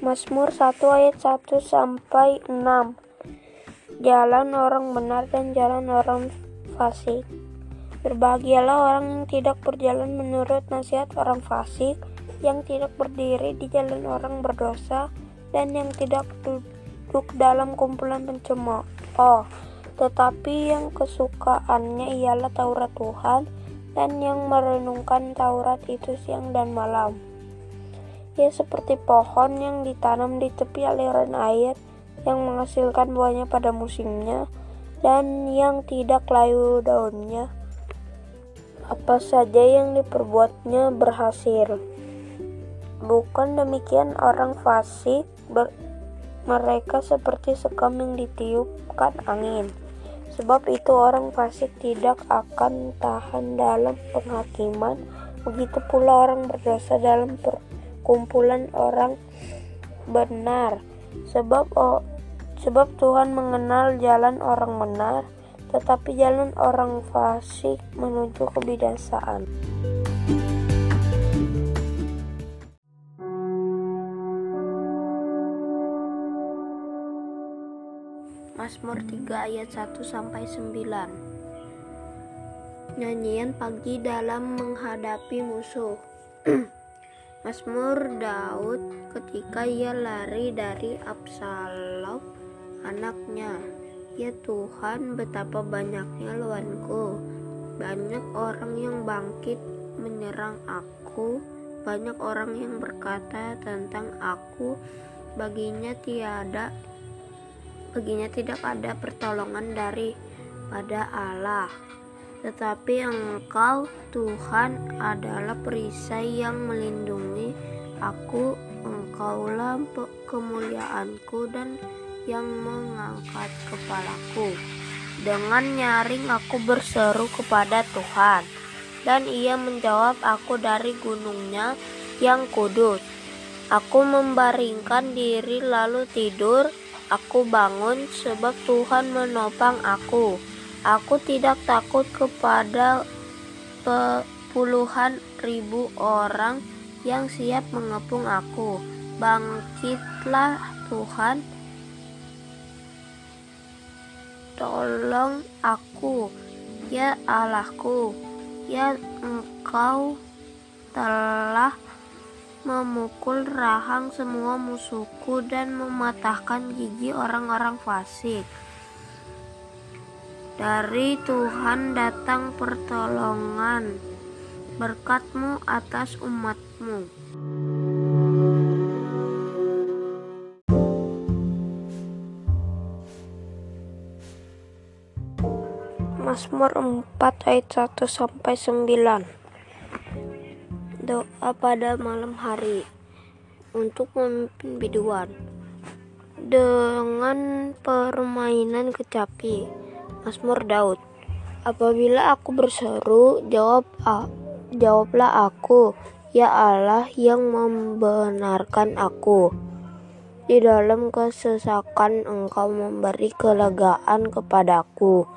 Mazmur 1 ayat 1 sampai 6. Jalan orang benar dan jalan orang fasik. Berbahagialah orang yang tidak berjalan menurut nasihat orang fasik, yang tidak berdiri di jalan orang berdosa, dan yang tidak duduk dalam kumpulan pencemooh. Oh, tetapi yang kesukaannya ialah Taurat Tuhan, dan yang merenungkan Taurat itu siang dan malam. Ia seperti pohon yang ditanam di tepi aliran air yang menghasilkan buahnya pada musimnya dan yang tidak layu daunnya. Apa saja yang diperbuatnya berhasil. Bukan demikian orang fasik, mereka seperti sekam yang ditiupkan angin. Sebab itu orang fasik tidak akan tahan dalam penghakiman, begitu pula orang berdosa dalam per kumpulan orang benar sebab oh, sebab Tuhan mengenal jalan orang benar tetapi jalan orang fasik menuju kebinasaan. Mazmur 3 ayat 1 sampai 9. Nyanyian pagi dalam menghadapi musuh. Mazmur Daud ketika ia lari dari Absalom anaknya. Ya Tuhan, betapa banyaknya lawanku. Banyak orang yang bangkit menyerang aku. Banyak orang yang berkata tentang aku, baginya tiada baginya tidak ada pertolongan dari pada Allah. Tetapi Engkau, Tuhan, adalah perisai yang melindungi aku. Engkaulah kemuliaanku dan yang mengangkat kepalaku. Dengan nyaring aku berseru kepada Tuhan, dan ia menjawab aku dari gunungnya yang kudus. Aku membaringkan diri lalu tidur, aku bangun sebab Tuhan menopang aku. Aku tidak takut kepada puluhan ribu orang yang siap mengepung aku. Bangkitlah Tuhan, tolong aku, ya Allahku, ya Engkau telah memukul rahang semua musuhku dan mematahkan gigi orang-orang fasik. Dari Tuhan datang pertolongan, berkatmu atas umatmu. Mazmur 4 ayat 1 sampai 9. Doa pada malam hari untuk memimpin biduan dengan permainan kecapi Mazmur Daud. Apabila aku berseru, jawab jawablah aku, ya Allah yang membenarkan aku. Di dalam kesesakan engkau memberi kelegaan kepadaku.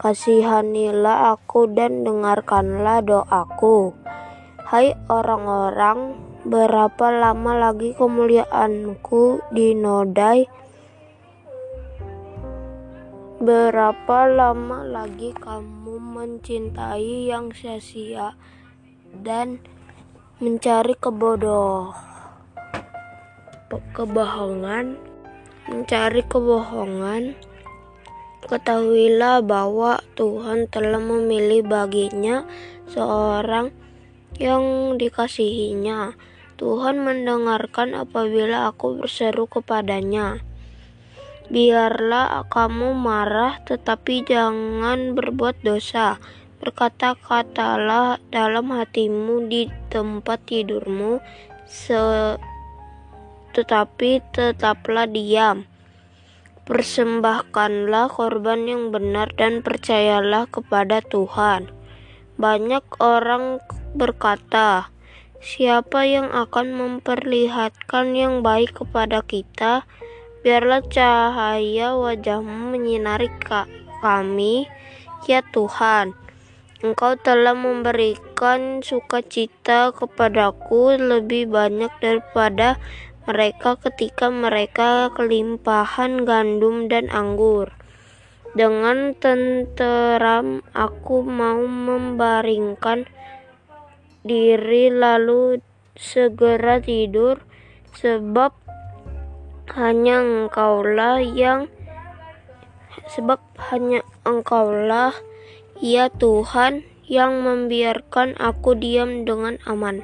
Kasihanilah aku dan dengarkanlah doaku. Hai orang-orang, berapa lama lagi kemuliaanku dinodai? Berapa lama lagi kamu mencintai yang sia-sia dan mencari kebodoh? Kebohongan? Mencari kebohongan? Ketahuilah bahwa Tuhan telah memilih baginya seorang yang dikasihinya. Tuhan mendengarkan apabila aku berseru kepadanya Biarlah kamu marah, tetapi jangan berbuat dosa. Berkata-katalah dalam hatimu di tempat tidurmu, se tetapi tetaplah diam. Persembahkanlah korban yang benar dan percayalah kepada Tuhan. Banyak orang berkata, "Siapa yang akan memperlihatkan yang baik kepada kita?" Biarlah cahaya wajahmu menyinari kami, ya Tuhan. Engkau telah memberikan sukacita kepadaku lebih banyak daripada mereka ketika mereka kelimpahan gandum dan anggur. Dengan tenteram aku mau membaringkan diri lalu segera tidur sebab hanya engkaulah yang sebab hanya engkaulah ya Tuhan yang membiarkan aku diam dengan aman.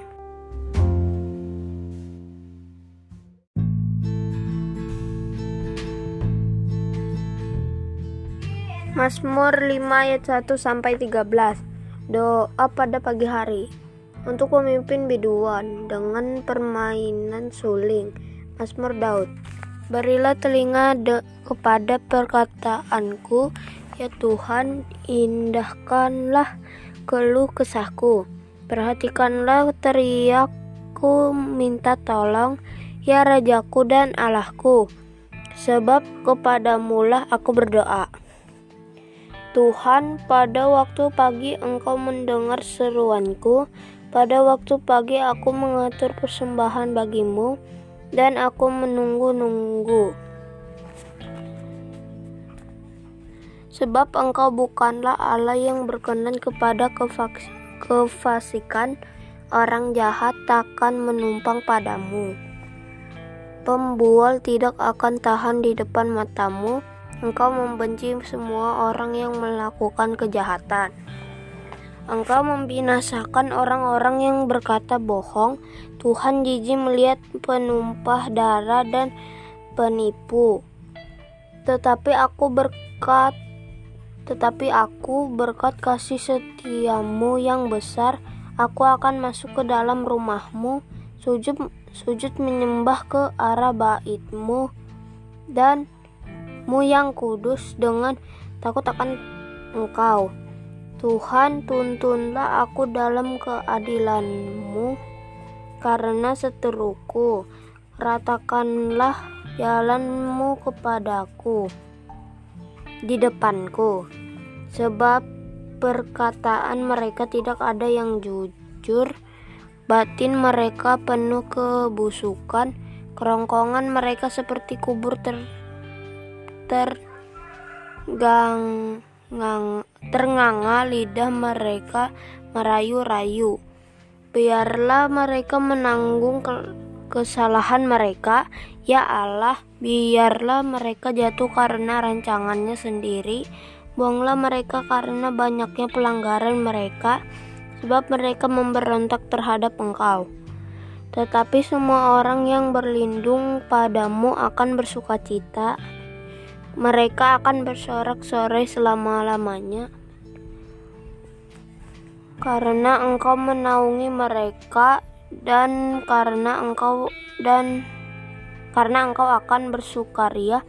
Mazmur 5 ayat 1 sampai 13. Doa pada pagi hari untuk pemimpin biduan dengan permainan suling. Mazmur Daud. Berilah telinga kepada perkataanku, ya Tuhan, indahkanlah keluh kesahku. Perhatikanlah teriakku minta tolong, ya Rajaku dan Allahku. Sebab kepadamulah aku berdoa. Tuhan, pada waktu pagi Engkau mendengar seruanku. Pada waktu pagi aku mengatur persembahan bagimu, dan aku menunggu-nunggu. Sebab Engkau bukanlah Allah yang berkenan kepada kefasikan, orang jahat takkan menumpang padamu. Pembual tidak akan tahan di depan matamu Engkau membenci semua orang yang melakukan kejahatan. Engkau membinasakan orang-orang yang berkata bohong. Tuhan jijik melihat penumpah darah dan penipu. Tetapi aku berkat tetapi aku berkat kasih setiamu yang besar, aku akan masuk ke dalam rumahmu, sujud sujud menyembah ke arah baitmu dan mu yang kudus dengan takut akan engkau. Tuhan tuntunlah aku dalam keadilanmu karena seteruku. Ratakanlah jalanmu kepadaku di depanku. Sebab perkataan mereka tidak ada yang jujur, batin mereka penuh kebusukan, kerongkongan mereka seperti kubur ter tergang ternganga lidah mereka merayu-rayu. Biarlah mereka menanggung kesalahan mereka, ya Allah, biarlah mereka jatuh karena rancangannya sendiri. Buanglah mereka karena banyaknya pelanggaran mereka, sebab mereka memberontak terhadap Engkau. Tetapi semua orang yang berlindung padamu akan bersuka cita mereka akan bersorak-sorai selama-lamanya. Karena engkau menaungi mereka dan karena engkau dan karena engkau akan bersukaria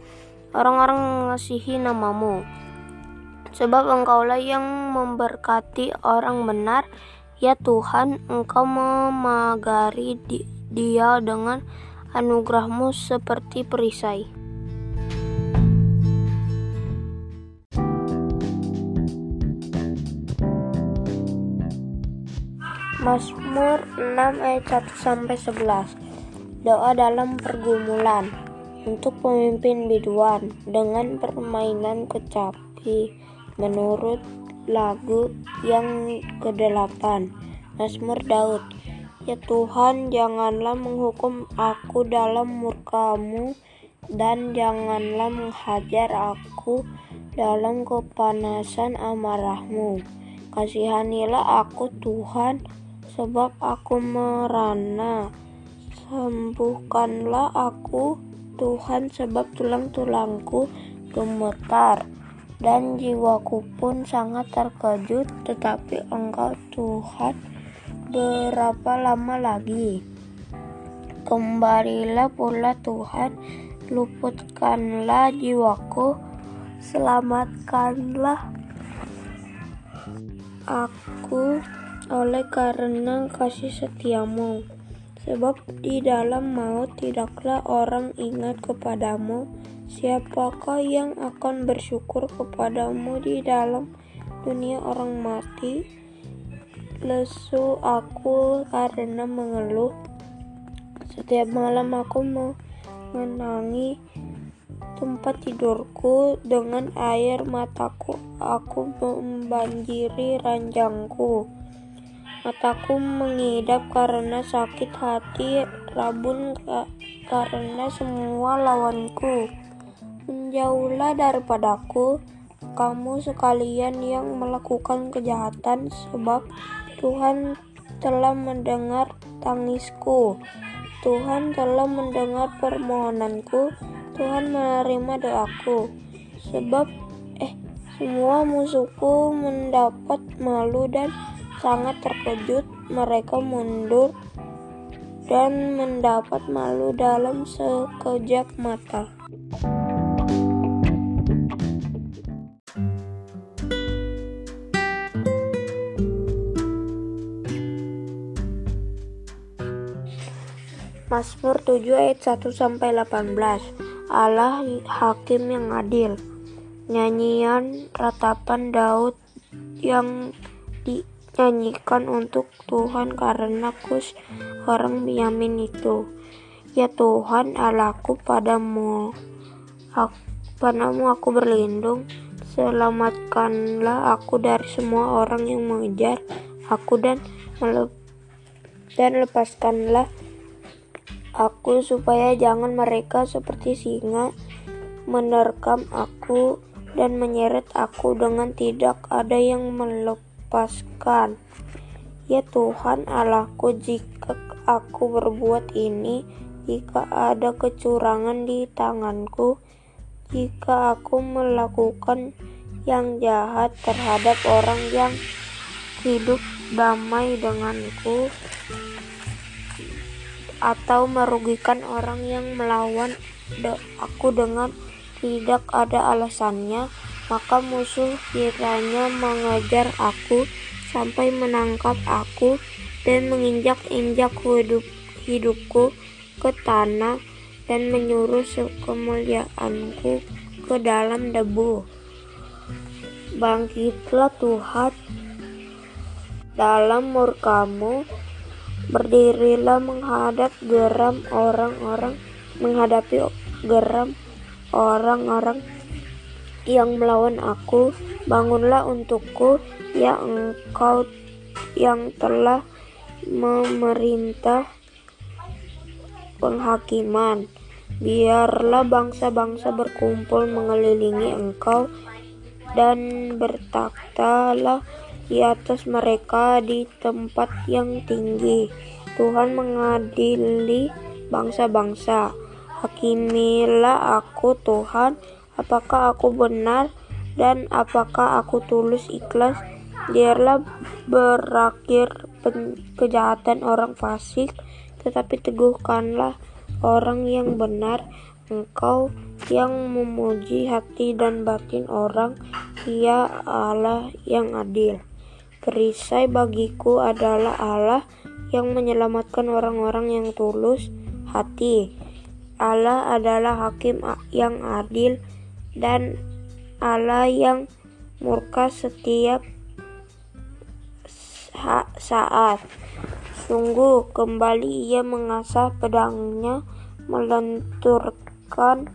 orang-orang mengasihi namamu. Sebab engkaulah yang memberkati orang benar. Ya Tuhan engkau memagari dia dengan anugerahmu seperti perisai Mazmur 6 ayat 1 sampai 11. Doa dalam pergumulan untuk pemimpin biduan dengan permainan kecapi menurut lagu yang kedelapan. Mazmur Daud. Ya Tuhan, janganlah menghukum aku dalam murkamu dan janganlah menghajar aku dalam kepanasan amarahmu. Kasihanilah aku Tuhan, sebab aku merana. Sembuhkanlah aku, Tuhan, sebab tulang-tulangku gemetar dan jiwaku pun sangat terkejut. Tetapi Engkau, Tuhan, berapa lama lagi? Kembalilah pula, Tuhan, luputkanlah jiwaku, selamatkanlah aku oleh karena kasih setiamu. Sebab di dalam maut tidaklah orang ingat kepadamu. Siapakah yang akan bersyukur kepadamu di dalam dunia orang mati? Lesu aku karena mengeluh. Setiap malam aku mengenangi tempat tidurku dengan air mataku. Aku membanjiri ranjangku. Mataku mengidap karena sakit hati, rabun karena semua lawanku. Menjauhlah daripadaku, kamu sekalian yang melakukan kejahatan, sebab Tuhan telah mendengar tangisku. Tuhan telah mendengar permohonanku. Tuhan menerima doaku. Sebab eh semua musuhku mendapat malu dan sangat terkejut. Mereka mundur dan mendapat malu dalam sekejap mata. Mazmur 7 ayat 1 sampai 18. Allah hakim yang adil. Nyanyian ratapan Daud yang dinyanyikan untuk Tuhan karena kus orang Yamin itu. Ya Tuhan Allahku padamu padamu aku berlindung selamatkanlah aku dari semua orang yang mengejar aku dan dan lepaskanlah aku supaya jangan mereka seperti singa menerkam aku dan menyeret aku dengan tidak ada yang melepaskan. Ya Tuhan Allahku, jika aku berbuat ini, jika ada kecurangan di tanganku, jika aku melakukan yang jahat terhadap orang yang hidup damai denganku, atau merugikan orang yang melawan aku dengan tidak ada alasannya, maka musuh kiranya mengejar aku sampai menangkap aku dan menginjak-injak hidup, hidupku ke tanah dan menyuruh kemuliaanku ke dalam debu. Bangkitlah Tuhan dalam murkamu Berdirilah menghadap geram orang-orang menghadapi geram orang-orang yang melawan aku. Bangunlah untukku, ya engkau yang telah memerintah penghakiman. Biarlah bangsa-bangsa berkumpul mengelilingi engkau dan bertaktalah di atas mereka di tempat yang tinggi. Tuhan mengadili bangsa-bangsa. Hakimilah aku Tuhan, apakah aku benar dan apakah aku tulus ikhlas. Biarlah berakhir kejahatan orang fasik, tetapi teguhkanlah orang yang benar. Engkau yang memuji hati dan batin orang, ia Allah yang adil. Perisai bagiku adalah Allah yang menyelamatkan orang-orang yang tulus hati. Allah adalah hakim yang adil dan Allah yang murka setiap saat. Sungguh kembali ia mengasah pedangnya, melenturkan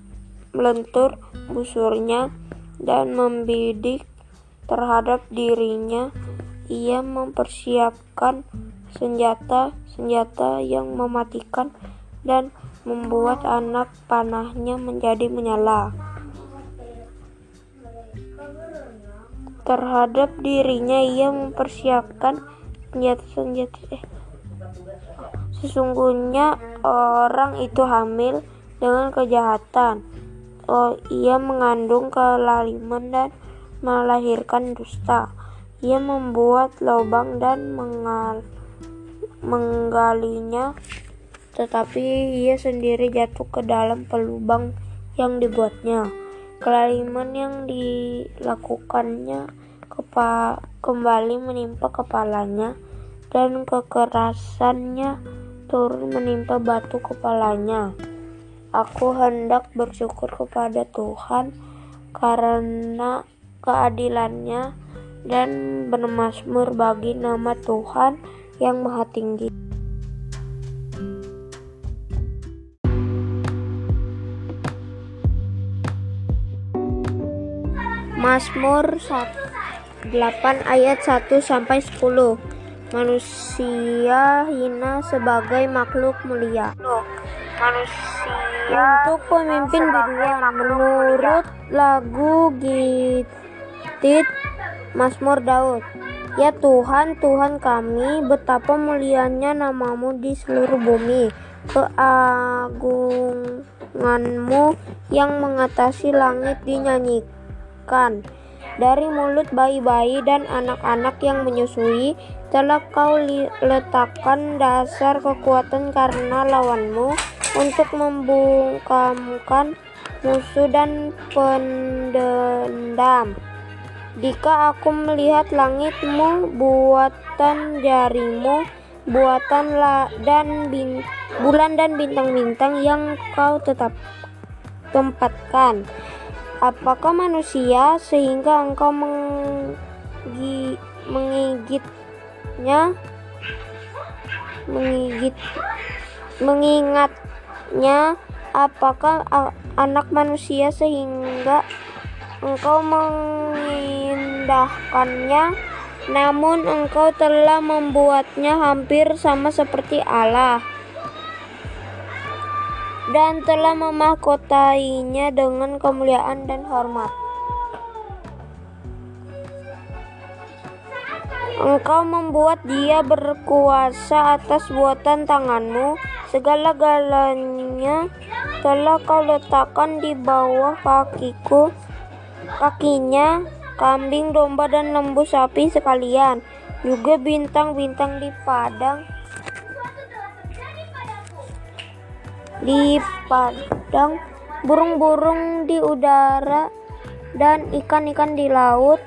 melentur busurnya dan membidik terhadap dirinya ia mempersiapkan senjata-senjata yang mematikan dan membuat anak panahnya menjadi menyala. Terhadap dirinya ia mempersiapkan senjata-senjata eh, Sesungguhnya orang itu hamil dengan kejahatan. Oh, ia mengandung kelaliman dan melahirkan dusta. Ia membuat lubang dan mengal menggalinya, tetapi ia sendiri jatuh ke dalam pelubang yang dibuatnya. Kelaliman yang dilakukannya kepa kembali menimpa kepalanya, dan kekerasannya turun menimpa batu kepalanya. Aku hendak bersyukur kepada Tuhan karena keadilannya dan bermasmur bagi nama Tuhan yang Maha Tinggi. Mazmur 8 ayat 1 sampai 10. Manusia hina sebagai makhluk mulia. Manusia untuk pemimpin biduan menurut lagu Gitit Mazmur Daud. Ya Tuhan, Tuhan kami, betapa mulianya namamu di seluruh bumi. Keagunganmu yang mengatasi langit dinyanyikan makan. Dari mulut bayi-bayi dan anak-anak yang menyusui, telah kau letakkan dasar kekuatan karena lawanmu untuk membungkamkan musuh dan pendendam. Jika aku melihat langitmu, buatan jarimu, buatan la dan bin, bulan dan bintang-bintang yang kau tetap tempatkan, Apakah manusia sehingga engkau menggi, mengigitnya? Mengigit mengingatnya? Apakah anak manusia sehingga engkau mengindahkannya? Namun engkau telah membuatnya hampir sama seperti Allah dan telah memahkotainya dengan kemuliaan dan hormat. Engkau membuat dia berkuasa atas buatan tanganmu, segala-galanya telah kau letakkan di bawah kakiku, kakinya, kambing, domba, dan lembu sapi sekalian, juga bintang-bintang di padang di padang, burung-burung di udara, dan ikan-ikan di laut,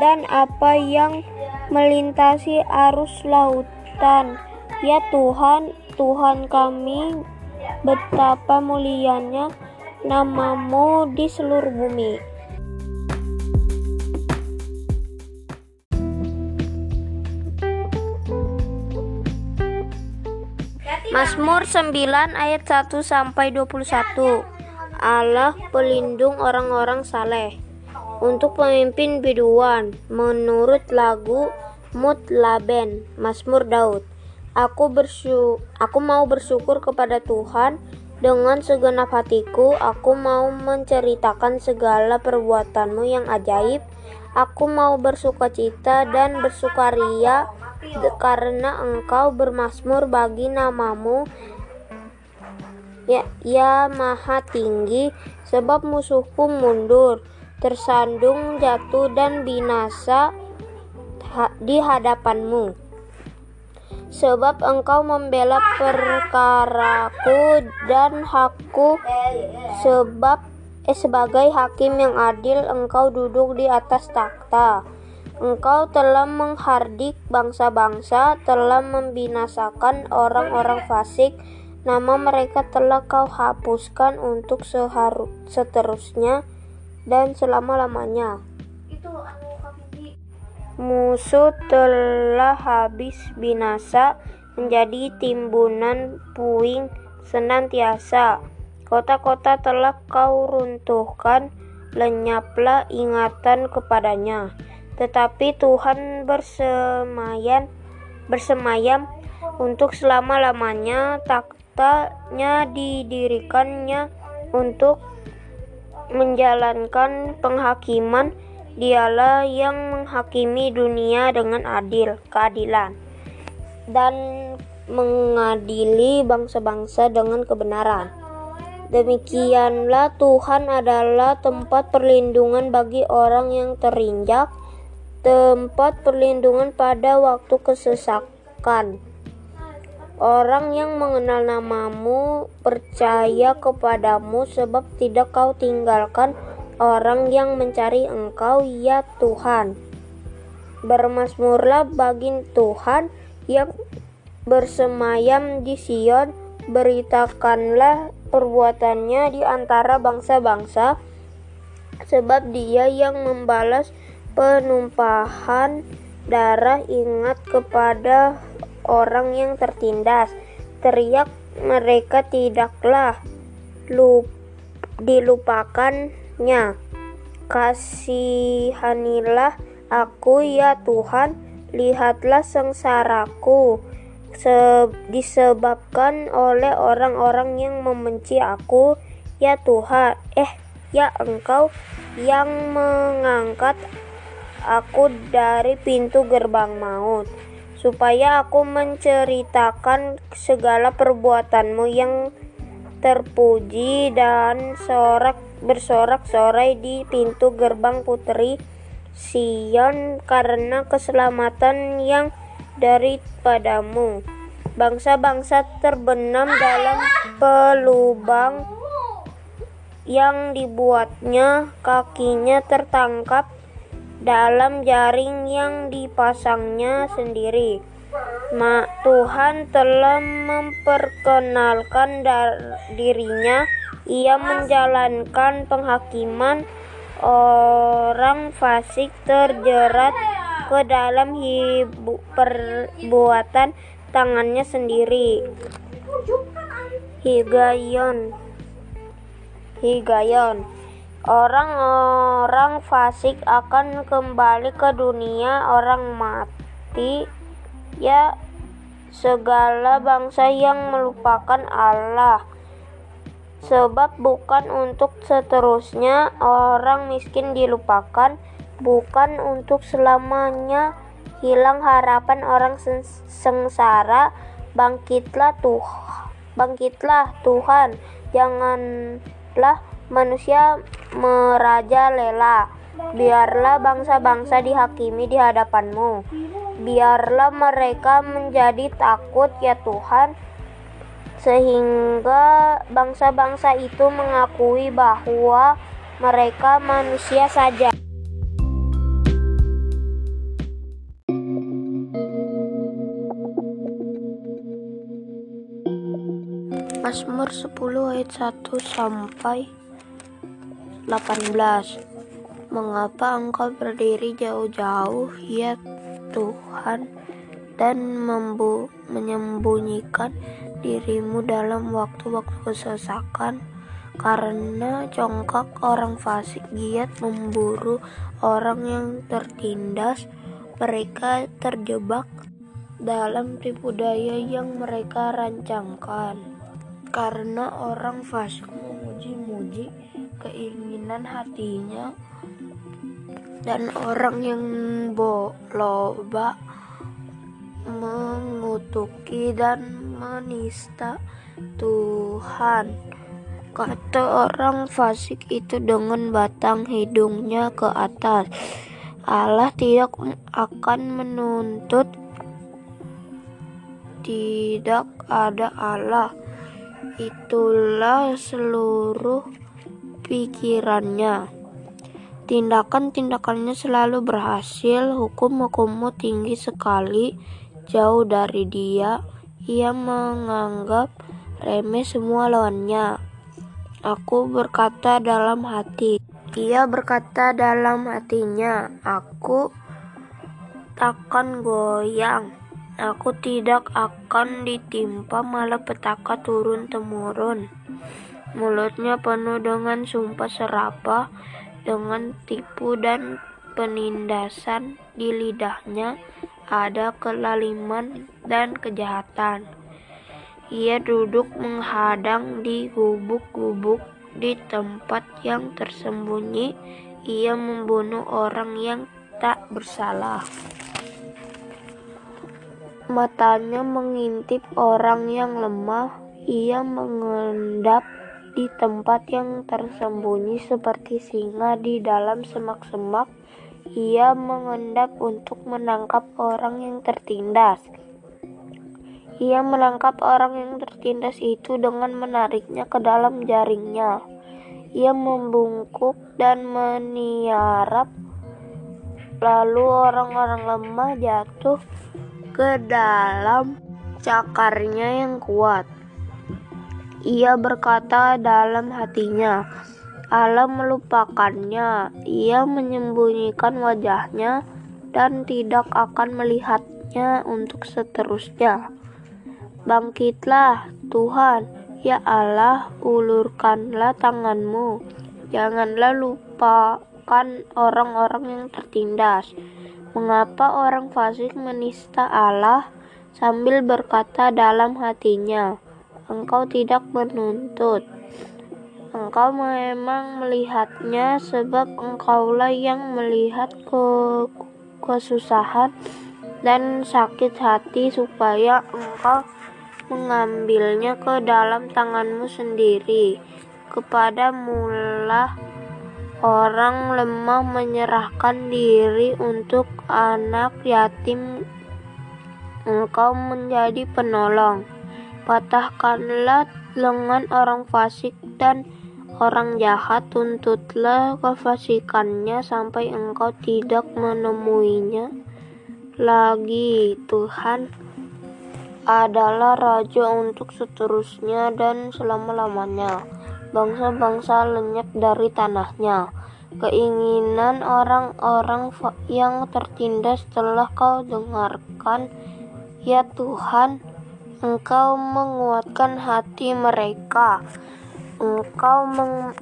dan apa yang melintasi arus lautan. Ya Tuhan, Tuhan kami, betapa mulianya namamu di seluruh bumi. Mazmur 9 ayat 1 sampai 21. Allah pelindung orang-orang saleh. Untuk pemimpin biduan menurut lagu Mutlaben Mazmur Daud. Aku bersyukur, aku mau bersyukur kepada Tuhan dengan segenap hatiku. Aku mau menceritakan segala perbuatanmu yang ajaib. Aku mau bersukacita dan bersukaria karena engkau bermasmur bagi namamu ya, ya maha tinggi sebab musuhku mundur tersandung jatuh dan binasa di hadapanmu. Sebab engkau membela perkaraku dan hakku sebab eh, sebagai hakim yang adil engkau duduk di atas takhta Engkau telah menghardik bangsa-bangsa, telah membinasakan orang-orang fasik. Nama mereka telah kau hapuskan untuk seharu, seterusnya dan selama-lamanya. Musuh telah habis binasa, menjadi timbunan puing senantiasa. Kota-kota telah kau runtuhkan, lenyaplah ingatan kepadanya tetapi Tuhan bersemayam bersemayam untuk selama-lamanya taktanya didirikannya untuk menjalankan penghakiman. Dialah yang menghakimi dunia dengan adil keadilan dan mengadili bangsa-bangsa dengan kebenaran. Demikianlah Tuhan adalah tempat perlindungan bagi orang yang terinjak tempat perlindungan pada waktu kesesakan. Orang yang mengenal namamu percaya kepadamu sebab tidak kau tinggalkan orang yang mencari engkau ya Tuhan. Bermasmurlah bagi Tuhan yang bersemayam di Sion, beritakanlah perbuatannya di antara bangsa-bangsa, sebab dia yang membalas penumpahan darah ingat kepada orang yang tertindas. Teriak mereka tidaklah lup, dilupakannya. Kasihanilah aku ya Tuhan, lihatlah sengsaraku. Disebabkan oleh orang-orang yang membenci aku. Ya Tuhan, eh ya Engkau yang mengangkat aku dari pintu gerbang maut, supaya aku menceritakan segala perbuatanmu yang terpuji dan sorak bersorak-sorai di pintu gerbang putri Sion karena keselamatan yang daripadamu. Bangsa-bangsa terbenam dalam pelubang yang dibuatnya, kakinya tertangkap dalam jaring yang dipasangnya sendiri. Ma, Tuhan telah memperkenalkan dirinya ia menjalankan penghakiman orang fasik terjerat ke dalam perbuatan tangannya sendiri. Higayon Higayon Orang-orang fasik akan kembali ke dunia. Orang mati ya segala bangsa yang melupakan Allah. Sebab bukan untuk seterusnya. Orang miskin dilupakan, bukan untuk selamanya. Hilang harapan orang sengsara. Bangkitlah tuh, bangkitlah Tuhan, janganlah manusia merajalela. Biarlah bangsa-bangsa dihakimi di hadapanmu. Biarlah mereka menjadi takut ya Tuhan sehingga bangsa-bangsa itu mengakui bahwa mereka manusia saja. Mazmur 10 ayat 1 sampai 18 Mengapa engkau berdiri jauh-jauh ya Tuhan dan menyembunyikan dirimu dalam waktu-waktu kesesakan? Karena congkak orang fasik giat memburu orang yang tertindas mereka terjebak dalam tipu daya yang mereka rancangkan. Karena orang fasik memuji-muji keinginan hatinya dan orang yang loba mengutuki dan menista Tuhan. Kata orang fasik itu dengan batang hidungnya ke atas. Allah tidak akan menuntut tidak ada Allah. Itulah seluruh pikirannya. Tindakan-tindakannya selalu berhasil, hukum-hukummu tinggi sekali, jauh dari dia. Ia menganggap remeh semua lawannya. Aku berkata dalam hati. Ia berkata dalam hatinya, aku takkan goyang. Aku tidak akan ditimpa malapetaka turun-temurun. Mulutnya penuh dengan sumpah serapah, dengan tipu dan penindasan di lidahnya ada kelaliman dan kejahatan. Ia duduk menghadang di gubuk-gubuk di tempat yang tersembunyi. Ia membunuh orang yang tak bersalah. Matanya mengintip orang yang lemah. Ia mengendap di tempat yang tersembunyi seperti singa di dalam semak-semak ia mengendap untuk menangkap orang yang tertindas. Ia menangkap orang yang tertindas itu dengan menariknya ke dalam jaringnya. Ia membungkuk dan meniarap, lalu orang-orang lemah jatuh ke dalam cakarnya yang kuat. Ia berkata dalam hatinya, Allah melupakannya. Ia menyembunyikan wajahnya dan tidak akan melihatnya untuk seterusnya. Bangkitlah, Tuhan, ya Allah, ulurkanlah tanganmu. Janganlah lupakan akan orang-orang yang tertindas. Mengapa orang fasik menista Allah sambil berkata dalam hatinya, "Engkau tidak menuntut." Engkau memang melihatnya sebab engkaulah yang melihat ke kesusahan dan sakit hati supaya engkau mengambilnya ke dalam tanganmu sendiri. Kepada mula orang lemah menyerahkan diri untuk anak yatim engkau menjadi penolong. Patahkanlah lengan orang fasik dan orang jahat, tuntutlah kefasikannya sampai engkau tidak menemuinya lagi. Tuhan adalah raja untuk seterusnya dan selama-lamanya. Bangsa-bangsa lenyap dari tanahnya. Keinginan orang-orang yang tertindas telah kau dengarkan, ya Tuhan. Engkau menguatkan hati mereka engkau mem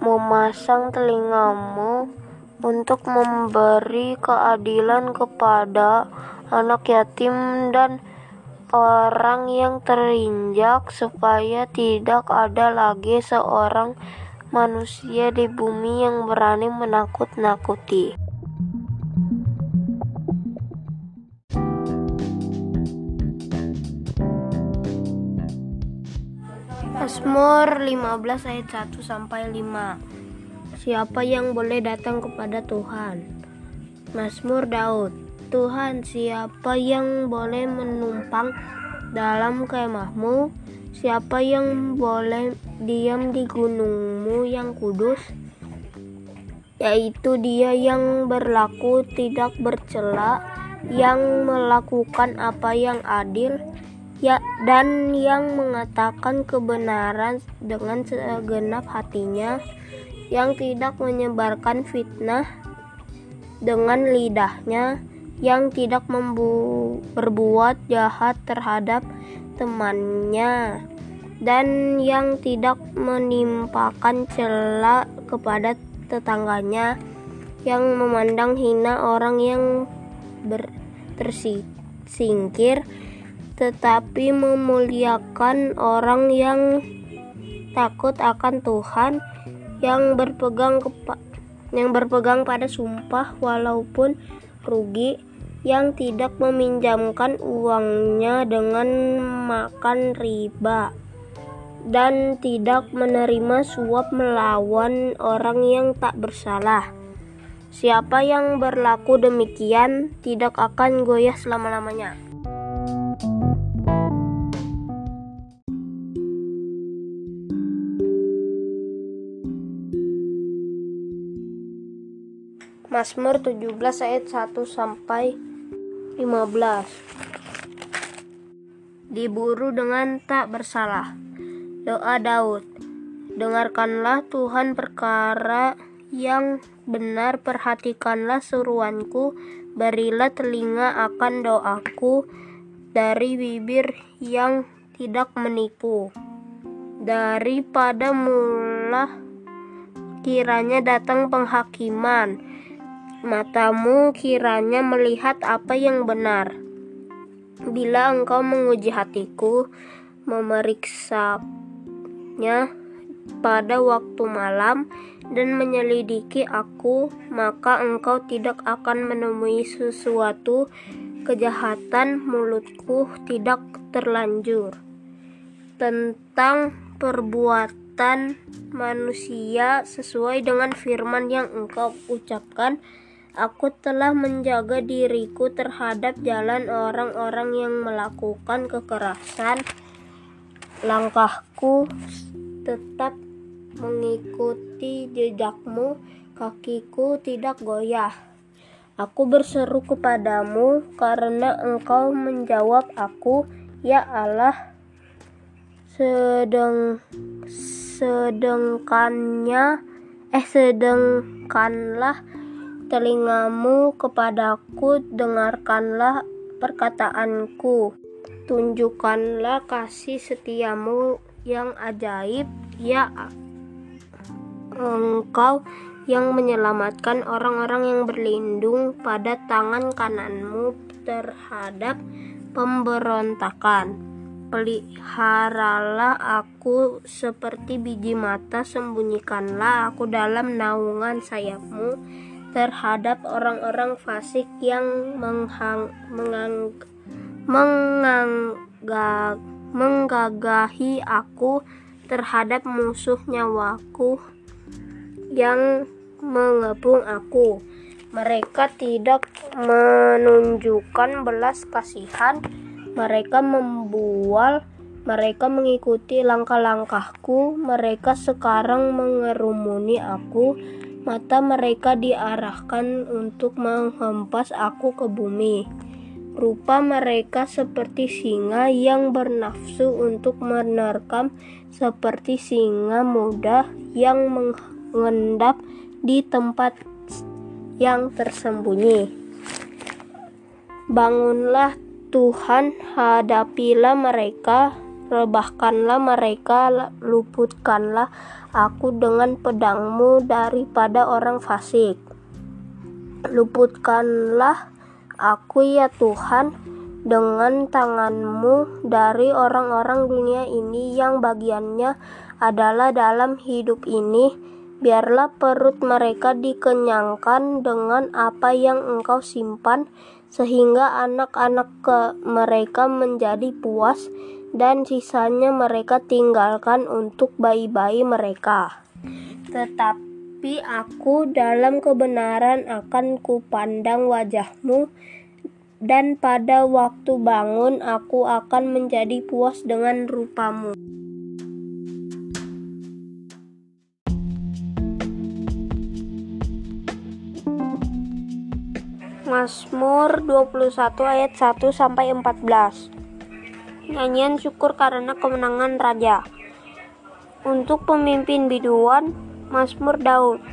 memasang telingamu untuk memberi keadilan kepada anak yatim dan orang yang terinjak supaya tidak ada lagi seorang manusia di bumi yang berani menakut-nakuti. Mazmur 15 ayat 1 sampai 5. Siapa yang boleh datang kepada Tuhan? Mazmur Daud. Tuhan, siapa yang boleh menumpang dalam kemahmu? Siapa yang boleh diam di gunungmu yang kudus? Yaitu dia yang berlaku tidak bercela, yang melakukan apa yang adil, ya dan yang mengatakan kebenaran dengan segenap hatinya yang tidak menyebarkan fitnah dengan lidahnya yang tidak berbuat jahat terhadap temannya dan yang tidak menimpakan cela kepada tetangganya yang memandang hina orang yang ber tersingkir tetapi memuliakan orang yang takut akan Tuhan yang berpegang yang berpegang pada sumpah walaupun rugi yang tidak meminjamkan uangnya dengan makan riba dan tidak menerima suap melawan orang yang tak bersalah. Siapa yang berlaku demikian tidak akan goyah selama-lamanya. Mazmur 17 ayat 1 sampai 15 Diburu dengan tak bersalah. Doa Daud Dengarkanlah Tuhan perkara yang benar perhatikanlah seruanku berilah telinga akan doaku dari bibir yang tidak menipu. Daripada mula kiranya datang penghakiman matamu kiranya melihat apa yang benar. Bila engkau menguji hatiku, memeriksanya pada waktu malam dan menyelidiki aku, maka engkau tidak akan menemui sesuatu kejahatan mulutku tidak terlanjur tentang perbuatan manusia sesuai dengan firman yang engkau ucapkan Aku telah menjaga diriku terhadap jalan orang-orang yang melakukan kekerasan. Langkahku tetap mengikuti jejakmu, kakiku tidak goyah. Aku berseru kepadamu karena engkau menjawab aku, ya Allah. Sedang sedangkannya eh sedangkanlah telingamu kepadaku, dengarkanlah perkataanku. Tunjukkanlah kasih setiamu yang ajaib, ya Engkau yang menyelamatkan orang-orang yang berlindung pada tangan kananmu terhadap pemberontakan. Peliharalah aku seperti biji mata, sembunyikanlah aku dalam naungan sayapmu terhadap orang-orang fasik yang menghang, mengang, menganggag, menggagahi aku terhadap musuh nyawaku yang mengepung aku. Mereka tidak menunjukkan belas kasihan, mereka membual, mereka mengikuti langkah-langkahku, mereka sekarang mengerumuni aku, mata mereka diarahkan untuk menghempas aku ke bumi. Rupa mereka seperti singa yang bernafsu untuk menerkam, seperti singa muda yang mengendap di tempat yang tersembunyi. Bangunlah Tuhan, hadapilah mereka, rebahkanlah mereka, luputkanlah aku dengan pedangmu daripada orang fasik. Luputkanlah aku ya Tuhan dengan tanganmu dari orang-orang dunia ini yang bagiannya adalah dalam hidup ini biarlah perut mereka dikenyangkan dengan apa yang engkau simpan, sehingga anak-anak mereka menjadi puas, dan sisanya mereka tinggalkan untuk bayi-bayi mereka. Tetapi aku dalam kebenaran akan kupandang wajahmu, dan pada waktu bangun aku akan menjadi puas dengan rupamu. Mazmur 21 ayat 1 sampai 14. Nyanyian syukur karena kemenangan raja. Untuk pemimpin biduan, Mazmur Daud.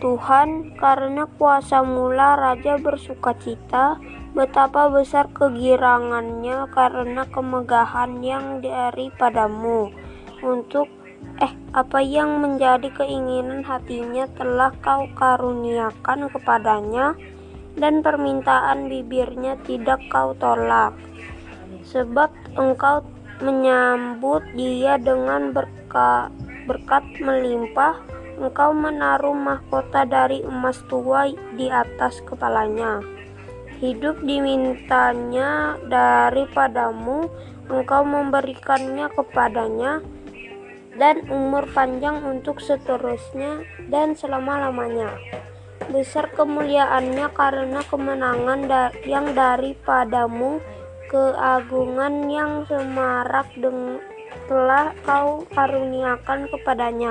Tuhan, karena kuasa mula raja bersuka cita, betapa besar kegirangannya karena kemegahan yang daripadamu. Untuk eh apa yang menjadi keinginan hatinya telah kau karuniakan kepadanya dan permintaan bibirnya tidak kau tolak, sebab engkau menyambut dia dengan berkat, berkat melimpah, engkau menaruh mahkota dari emas tua di atas kepalanya. Hidup dimintanya daripadamu, engkau memberikannya kepadanya, dan umur panjang untuk seterusnya dan selama-lamanya besar kemuliaannya karena kemenangan yang daripadamu keagungan yang semarak telah kau karuniakan kepadanya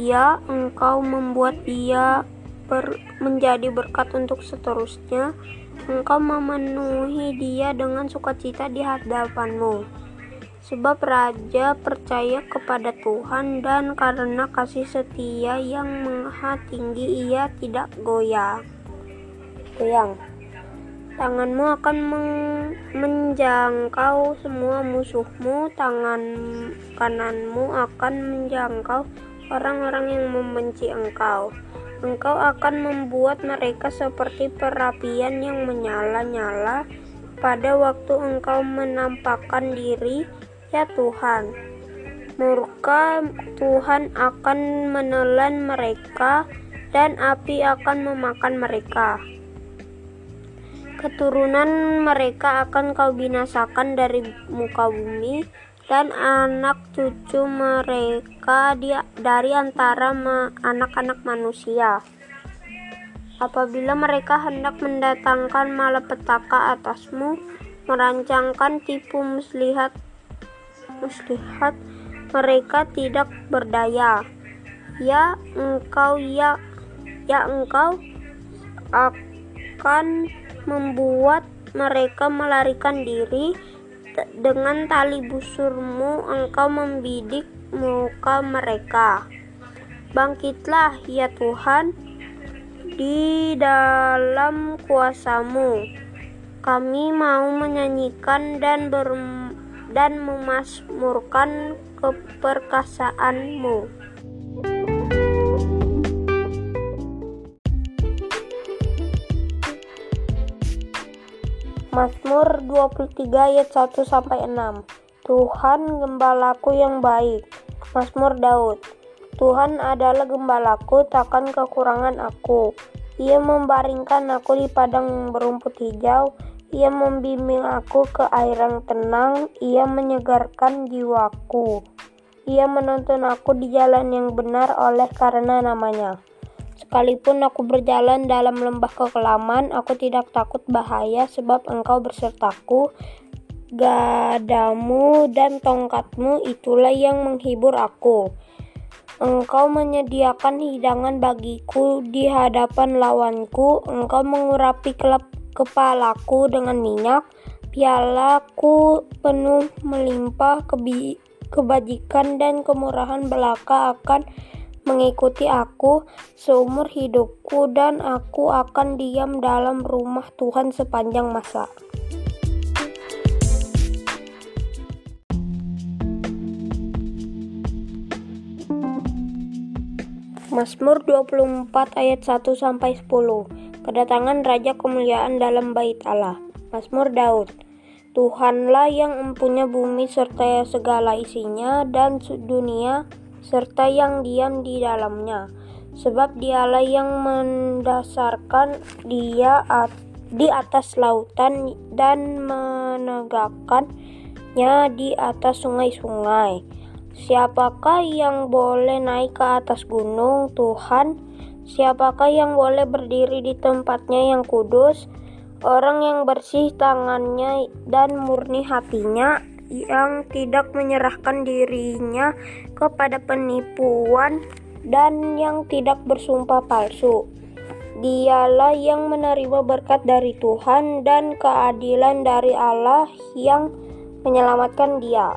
ya engkau membuat dia ber menjadi berkat untuk seterusnya engkau memenuhi dia dengan sukacita di hadapanmu Sebab raja percaya kepada Tuhan dan karena kasih setia yang maha tinggi ia tidak goyah. Goyang. Tanganmu akan menjangkau semua musuhmu, tangan kananmu akan menjangkau orang-orang yang membenci engkau. Engkau akan membuat mereka seperti perapian yang menyala-nyala pada waktu engkau menampakkan diri Ya Tuhan, murka Tuhan akan menelan mereka dan api akan memakan mereka. Keturunan mereka akan kau binasakan dari muka bumi dan anak cucu mereka dia, dari antara anak-anak manusia. Apabila mereka hendak mendatangkan malapetaka atasmu, merancangkan tipu muslihat muslihat mereka tidak berdaya. Ya engkau ya ya engkau akan membuat mereka melarikan diri dengan tali busurmu engkau membidik muka mereka. Bangkitlah ya Tuhan di dalam kuasamu. Kami mau menyanyikan dan berm dan memasmurkan keperkasaanmu. Mazmur 23 ayat 1 sampai 6. Tuhan gembalaku yang baik. Mazmur Daud. Tuhan adalah gembalaku, takkan kekurangan aku. Ia membaringkan aku di padang berumput hijau. Ia membimbing aku ke air yang tenang. Ia menyegarkan jiwaku. Ia menuntun aku di jalan yang benar oleh karena namanya. Sekalipun aku berjalan dalam lembah kekelaman, aku tidak takut bahaya sebab engkau bersertaku. Gadamu dan tongkatmu itulah yang menghibur aku. Engkau menyediakan hidangan bagiku di hadapan lawanku. Engkau mengurapi kelap kepalaku dengan minyak. Pialaku penuh melimpah kebajikan dan kemurahan belaka akan mengikuti aku seumur hidupku dan aku akan diam dalam rumah Tuhan sepanjang masa. Mazmur 24 ayat 1 sampai 10. Kedatangan raja kemuliaan dalam bait Allah. Mazmur Daud. Tuhanlah yang mempunyai bumi serta segala isinya dan dunia serta yang diam di dalamnya, sebab dialah yang mendasarkan dia di atas lautan dan menegakkannya di atas sungai-sungai. Siapakah yang boleh naik ke atas gunung Tuhan? Siapakah yang boleh berdiri di tempatnya yang kudus? Orang yang bersih tangannya dan murni hatinya, yang tidak menyerahkan dirinya kepada penipuan dan yang tidak bersumpah palsu. Dialah yang menerima berkat dari Tuhan dan keadilan dari Allah yang menyelamatkan dia.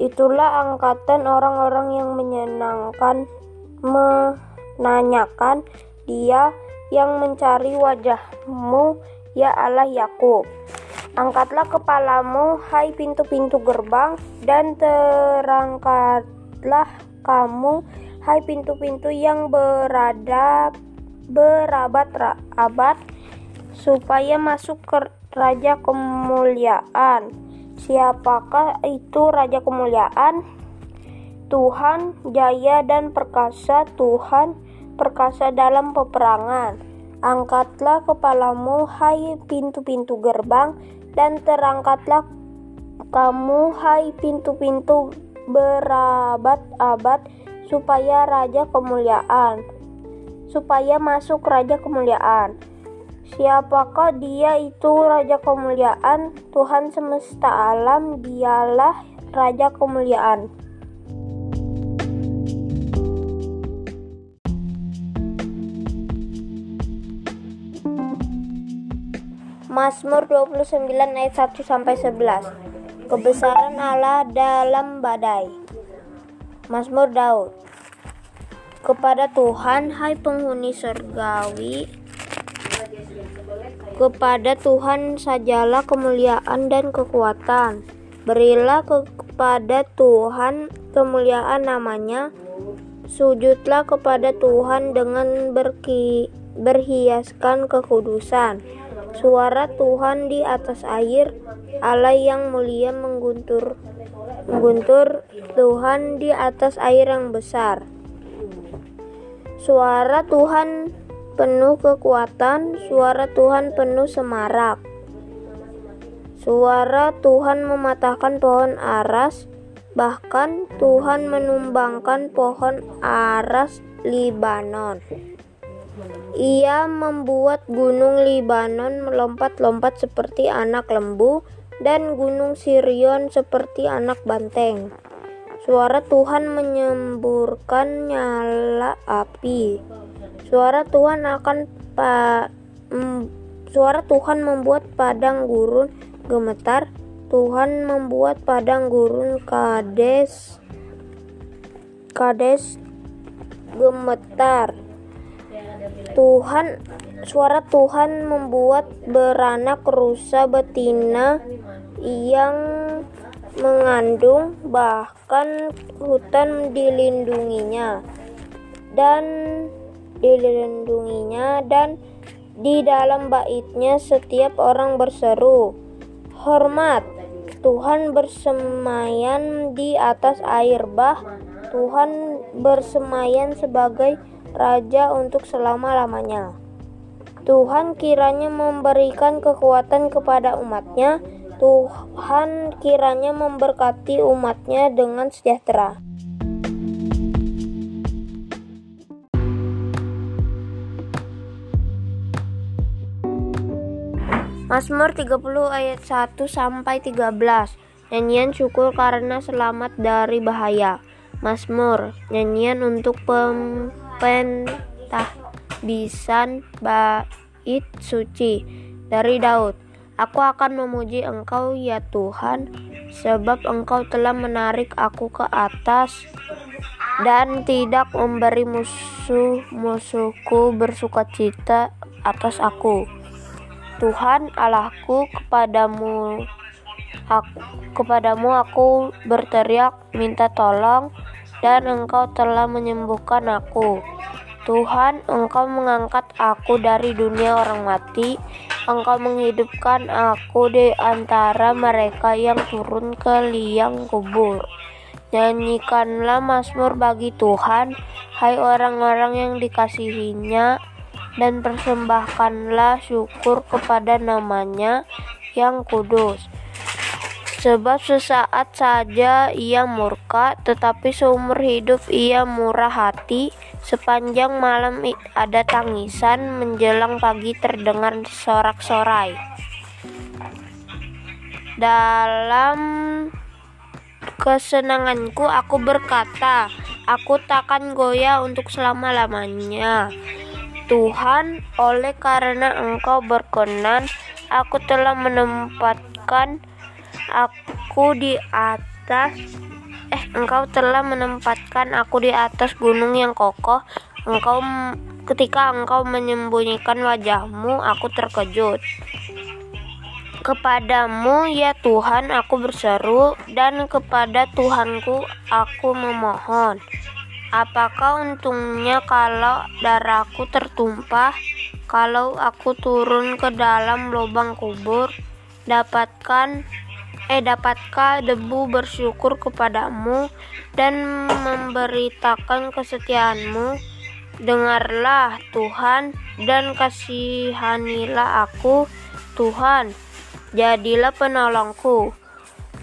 Itulah angkatan orang-orang yang menyenangkan menanyakan dia yang mencari wajahmu ya Allah Yakub. Angkatlah kepalamu, hai pintu-pintu gerbang, dan terangkatlah kamu, hai pintu-pintu yang berada berabat-abad, supaya masuk ke Raja Kemuliaan. Siapakah itu Raja Kemuliaan? Tuhan jaya dan perkasa, Tuhan perkasa dalam peperangan. Angkatlah kepalamu, hai pintu-pintu gerbang, dan terangkatlah kamu hai pintu-pintu berabad-abad supaya raja kemuliaan supaya masuk raja kemuliaan. Siapakah dia itu raja kemuliaan? Tuhan semesta alam dialah raja kemuliaan Mazmur 29 ayat 1 sampai 11. Kebesaran Allah dalam badai. Mazmur Daud. Kepada Tuhan hai penghuni surgawi kepada Tuhan sajalah kemuliaan dan kekuatan. Berilah kepada Tuhan kemuliaan namanya. Sujudlah kepada Tuhan dengan berki, berhiaskan kekudusan Suara Tuhan di atas air, Allah yang mulia mengguntur mengguntur Tuhan di atas air yang besar. Suara Tuhan penuh kekuatan, suara Tuhan penuh semarak. Suara Tuhan mematahkan pohon aras, bahkan Tuhan menumbangkan pohon aras Libanon. Ia membuat gunung Libanon melompat-lompat seperti anak lembu dan gunung Sirion seperti anak banteng. Suara Tuhan menyemburkan nyala api. Suara Tuhan akan pa, suara Tuhan membuat padang gurun gemetar. Tuhan membuat padang gurun Kades Kades gemetar. Tuhan suara Tuhan membuat beranak rusa betina yang mengandung bahkan hutan dilindunginya dan dilindunginya dan Di dalam baitnya setiap orang berseru, Hormat, Tuhan bersemayan di atas air. Bah, Tuhan bersemayan sebagai Raja untuk selama-lamanya. Tuhan kiranya memberikan kekuatan kepada umatnya, Tuhan kiranya memberkati umatnya dengan sejahtera. Mazmur 30 ayat 1 sampai 13. Nyanyian syukur karena selamat dari bahaya. Mazmur, nyanyian untuk bisan bait suci dari Daud. Aku akan memuji Engkau ya Tuhan, sebab Engkau telah menarik aku ke atas dan tidak memberi musuh-musuhku bersukacita atas aku. Tuhan Allahku kepadamu aku, kepadamu aku berteriak minta tolong dan engkau telah menyembuhkan aku. Tuhan engkau mengangkat aku dari dunia orang mati. Engkau menghidupkan aku di antara mereka yang turun ke liang kubur. Nyanyikanlah Mazmur bagi Tuhan, hai orang-orang yang dikasihinya, dan persembahkanlah syukur kepada namanya yang kudus. Sebab sesaat saja ia murka, tetapi seumur hidup ia murah hati. Sepanjang malam ada tangisan, menjelang pagi terdengar sorak-sorai. Dalam kesenanganku aku berkata, aku takkan goyah untuk selama-lamanya. Tuhan, oleh karena Engkau berkenan, aku telah menempatkan aku di atas eh Engkau telah menempatkan aku di atas gunung yang kokoh. Engkau ketika Engkau menyembunyikan wajahmu, aku terkejut. Kepadamu ya Tuhan aku berseru dan kepada Tuhanku aku memohon. Apakah untungnya kalau darahku tertumpah, kalau aku turun ke dalam lubang kubur, dapatkan eh dapatkah debu bersyukur kepadamu dan memberitakan kesetiaanmu? Dengarlah Tuhan dan kasihanilah aku, Tuhan, jadilah penolongku.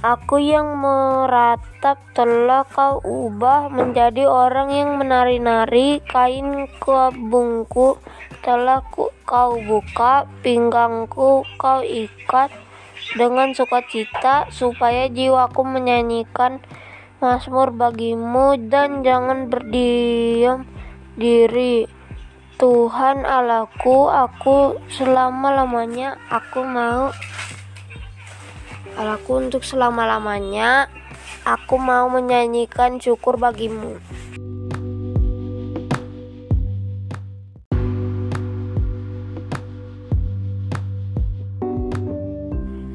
Aku yang meratap telah kau ubah menjadi orang yang menari-nari kain kebungku telah kau buka pinggangku kau ikat dengan sukacita supaya jiwaku menyanyikan Mazmur bagimu dan jangan berdiam diri Tuhan Allahku aku selama-lamanya aku mau Allahku untuk selama-lamanya, aku mau menyanyikan syukur bagimu.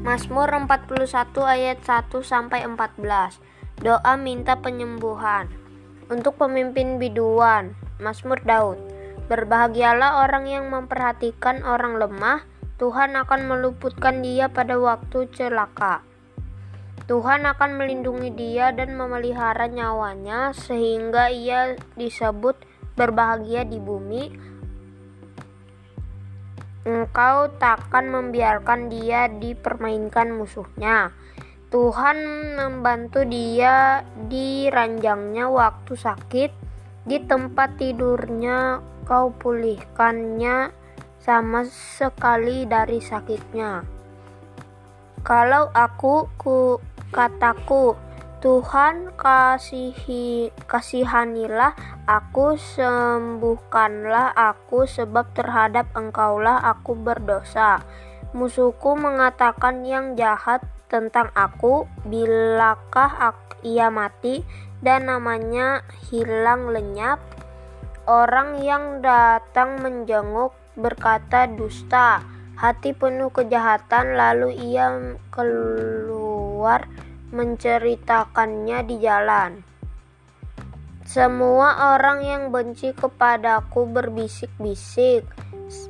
Mazmur 41 ayat 1 sampai 14. Doa minta penyembuhan. Untuk pemimpin biduan, Mazmur Daud. Berbahagialah orang yang memperhatikan orang lemah, Tuhan akan meluputkan dia pada waktu celaka. Tuhan akan melindungi dia dan memelihara nyawanya sehingga ia disebut berbahagia di bumi. Engkau takkan membiarkan dia dipermainkan musuhnya. Tuhan membantu dia di ranjangnya waktu sakit, di tempat tidurnya kau pulihkannya sama sekali dari sakitnya. Kalau aku ku kataku, Tuhan kasihi kasihanilah aku, sembuhkanlah aku sebab terhadap Engkaulah aku berdosa. Musuhku mengatakan yang jahat tentang aku, bilakah ia mati dan namanya hilang lenyap? Orang yang datang menjenguk berkata dusta, hati penuh kejahatan, lalu ia keluar menceritakannya di jalan. Semua orang yang benci kepadaku berbisik-bisik,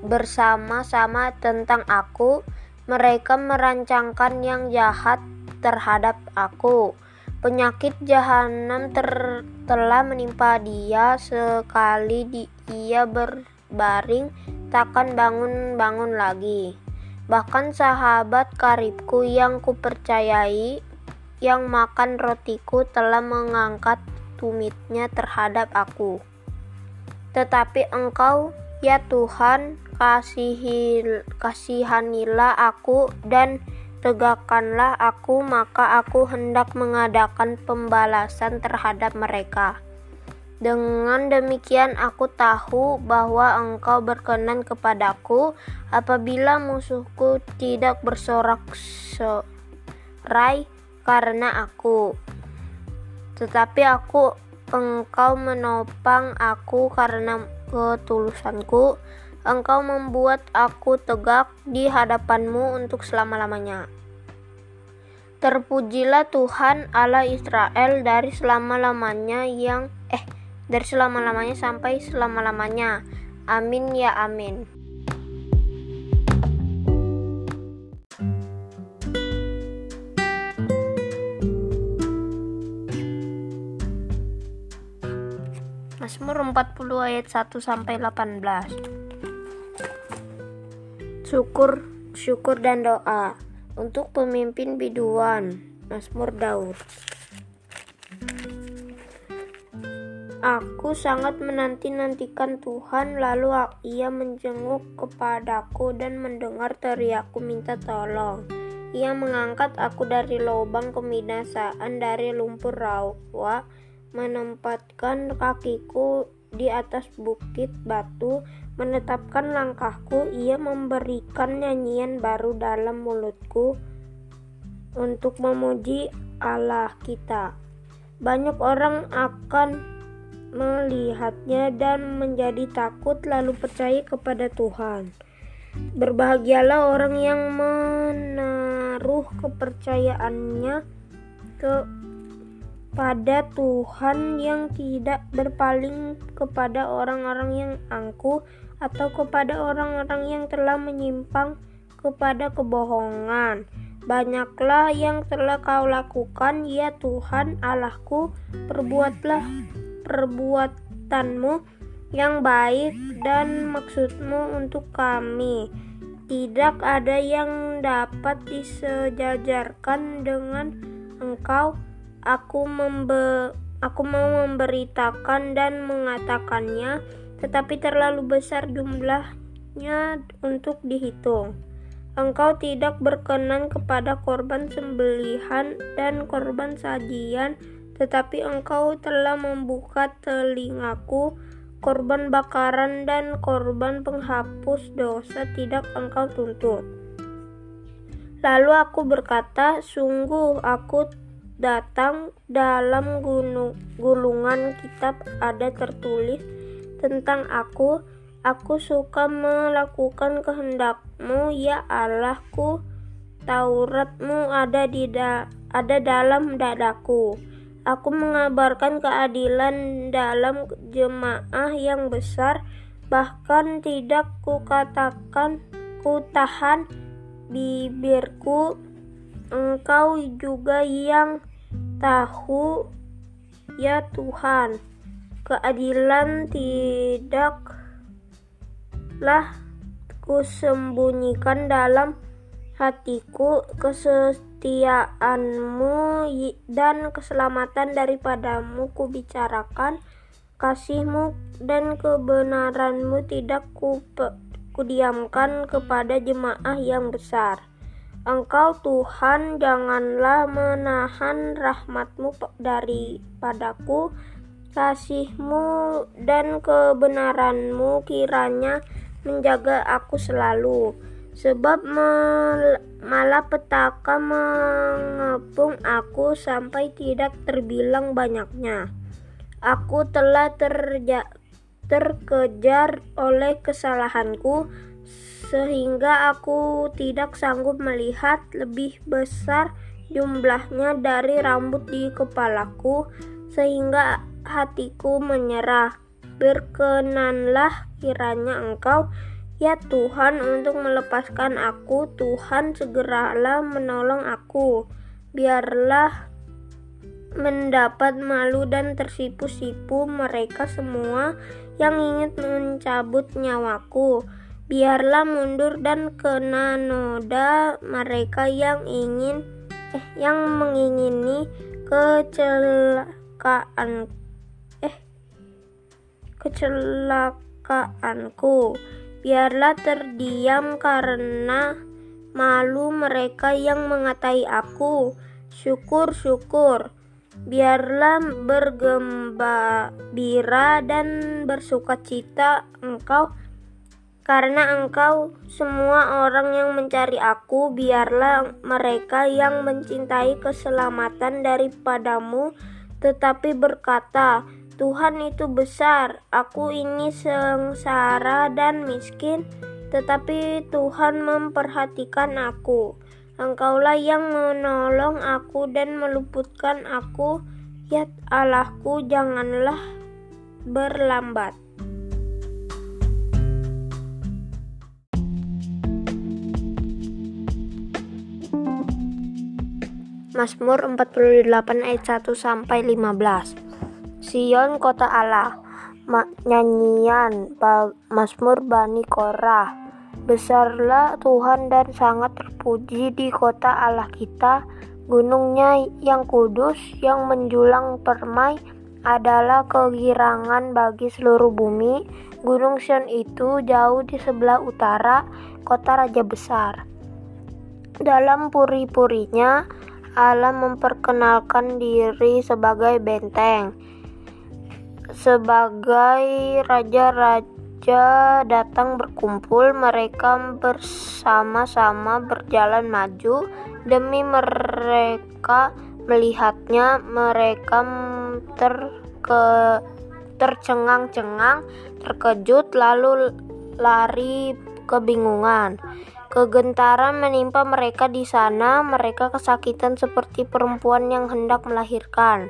bersama-sama tentang aku. Mereka merancangkan yang jahat terhadap aku. Penyakit jahanam ter telah menimpa dia sekali di ia berbaring takkan bangun-bangun lagi. Bahkan sahabat karibku yang kupercayai yang makan rotiku telah mengangkat tumitnya terhadap aku. Tetapi engkau, ya Tuhan, kasihi, kasihanilah aku dan tegakkanlah aku, maka aku hendak mengadakan pembalasan terhadap mereka. Dengan demikian aku tahu bahwa engkau berkenan kepadaku apabila musuhku tidak bersorak-sorai karena aku. Tetapi aku engkau menopang aku karena ketulusanku. Engkau membuat aku tegak di hadapanmu untuk selama-lamanya. Terpujilah Tuhan Allah Israel dari selama-lamanya yang eh dari selama-lamanya sampai selama-lamanya. Amin ya amin. Mazmur 40 ayat 1 sampai 18. Syukur, syukur dan doa untuk pemimpin biduan. Mazmur Daud. Aku sangat menanti-nantikan Tuhan, lalu ia menjenguk kepadaku dan mendengar teriakku minta tolong. Ia mengangkat aku dari lubang kebinasaan, dari lumpur rawa, menempatkan kakiku di atas bukit batu, menetapkan langkahku, ia memberikan nyanyian baru dalam mulutku untuk memuji Allah kita. Banyak orang akan melihatnya dan menjadi takut lalu percaya kepada Tuhan. Berbahagialah orang yang menaruh kepercayaannya ke pada Tuhan yang tidak berpaling kepada orang-orang yang angkuh atau kepada orang-orang yang telah menyimpang kepada kebohongan. Banyaklah yang telah kau lakukan, ya Tuhan Allahku, perbuatlah perbuatanmu yang baik dan maksudmu untuk kami. Tidak ada yang dapat disejajarkan dengan engkau Aku membe aku mau memberitakan dan mengatakannya, tetapi terlalu besar jumlahnya untuk dihitung. Engkau tidak berkenan kepada korban sembelihan dan korban sajian, tetapi engkau telah membuka telingaku, korban bakaran dan korban penghapus dosa tidak engkau tuntut. Lalu aku berkata, sungguh aku datang dalam gunung, gulungan kitab ada tertulis tentang aku. Aku suka melakukan kehendakmu ya Allahku Tauratmu ada di da, ada dalam dadaku. Aku mengabarkan keadilan dalam jemaah yang besar bahkan tidak kukatakan ku tahan bibirku Engkau juga yang tahu, ya Tuhan, keadilan tidaklah kusembunyikan dalam hatiku. Kesetiaanmu dan keselamatan daripadamu kubicarakan. Kasihmu dan kebenaranmu tidak kudiamkan kepada jemaah yang besar. Engkau Tuhan janganlah menahan rahmatmu daripadaku, kasihmu dan kebenaranmu kiranya menjaga aku selalu. Sebab malapetaka mengepung aku sampai tidak terbilang banyaknya. Aku telah terkejar oleh kesalahanku, sehingga aku tidak sanggup melihat lebih besar jumlahnya dari rambut di kepalaku, sehingga hatiku menyerah. Berkenanlah kiranya engkau, Ya Tuhan, untuk melepaskan aku, Tuhan segeralah menolong aku. Biarlah mendapat malu dan tersipu-sipu mereka semua yang ingin mencabut nyawaku. Biarlah mundur dan kena noda mereka yang ingin eh yang mengingini kecelakaan eh kecelakaanku. Biarlah terdiam karena malu mereka yang mengatai aku. Syukur, syukur. Biarlah bergembira dan bersuka cita engkau karena engkau semua orang yang mencari aku biarlah mereka yang mencintai keselamatan daripadamu tetapi berkata Tuhan itu besar aku ini sengsara dan miskin tetapi Tuhan memperhatikan aku Engkaulah yang menolong aku dan meluputkan aku. Ya Allahku, janganlah berlambat. Mazmur 48 ayat 1 sampai 15. Sion kota Allah. Nyanyian Mazmur Bani Korah. Besarlah Tuhan dan sangat terpuji di kota Allah kita. Gunungnya yang kudus, yang menjulang permai, adalah kegirangan bagi seluruh bumi. Gunung Sion itu jauh di sebelah utara, kota raja besar. Dalam puri-purinya, Allah memperkenalkan diri sebagai benteng, sebagai raja-raja raja datang berkumpul, mereka bersama-sama berjalan maju demi mereka melihatnya. Mereka terke, tercengang-cengang, terkejut, lalu lari kebingungan. Kegentaran menimpa mereka di sana. Mereka kesakitan seperti perempuan yang hendak melahirkan.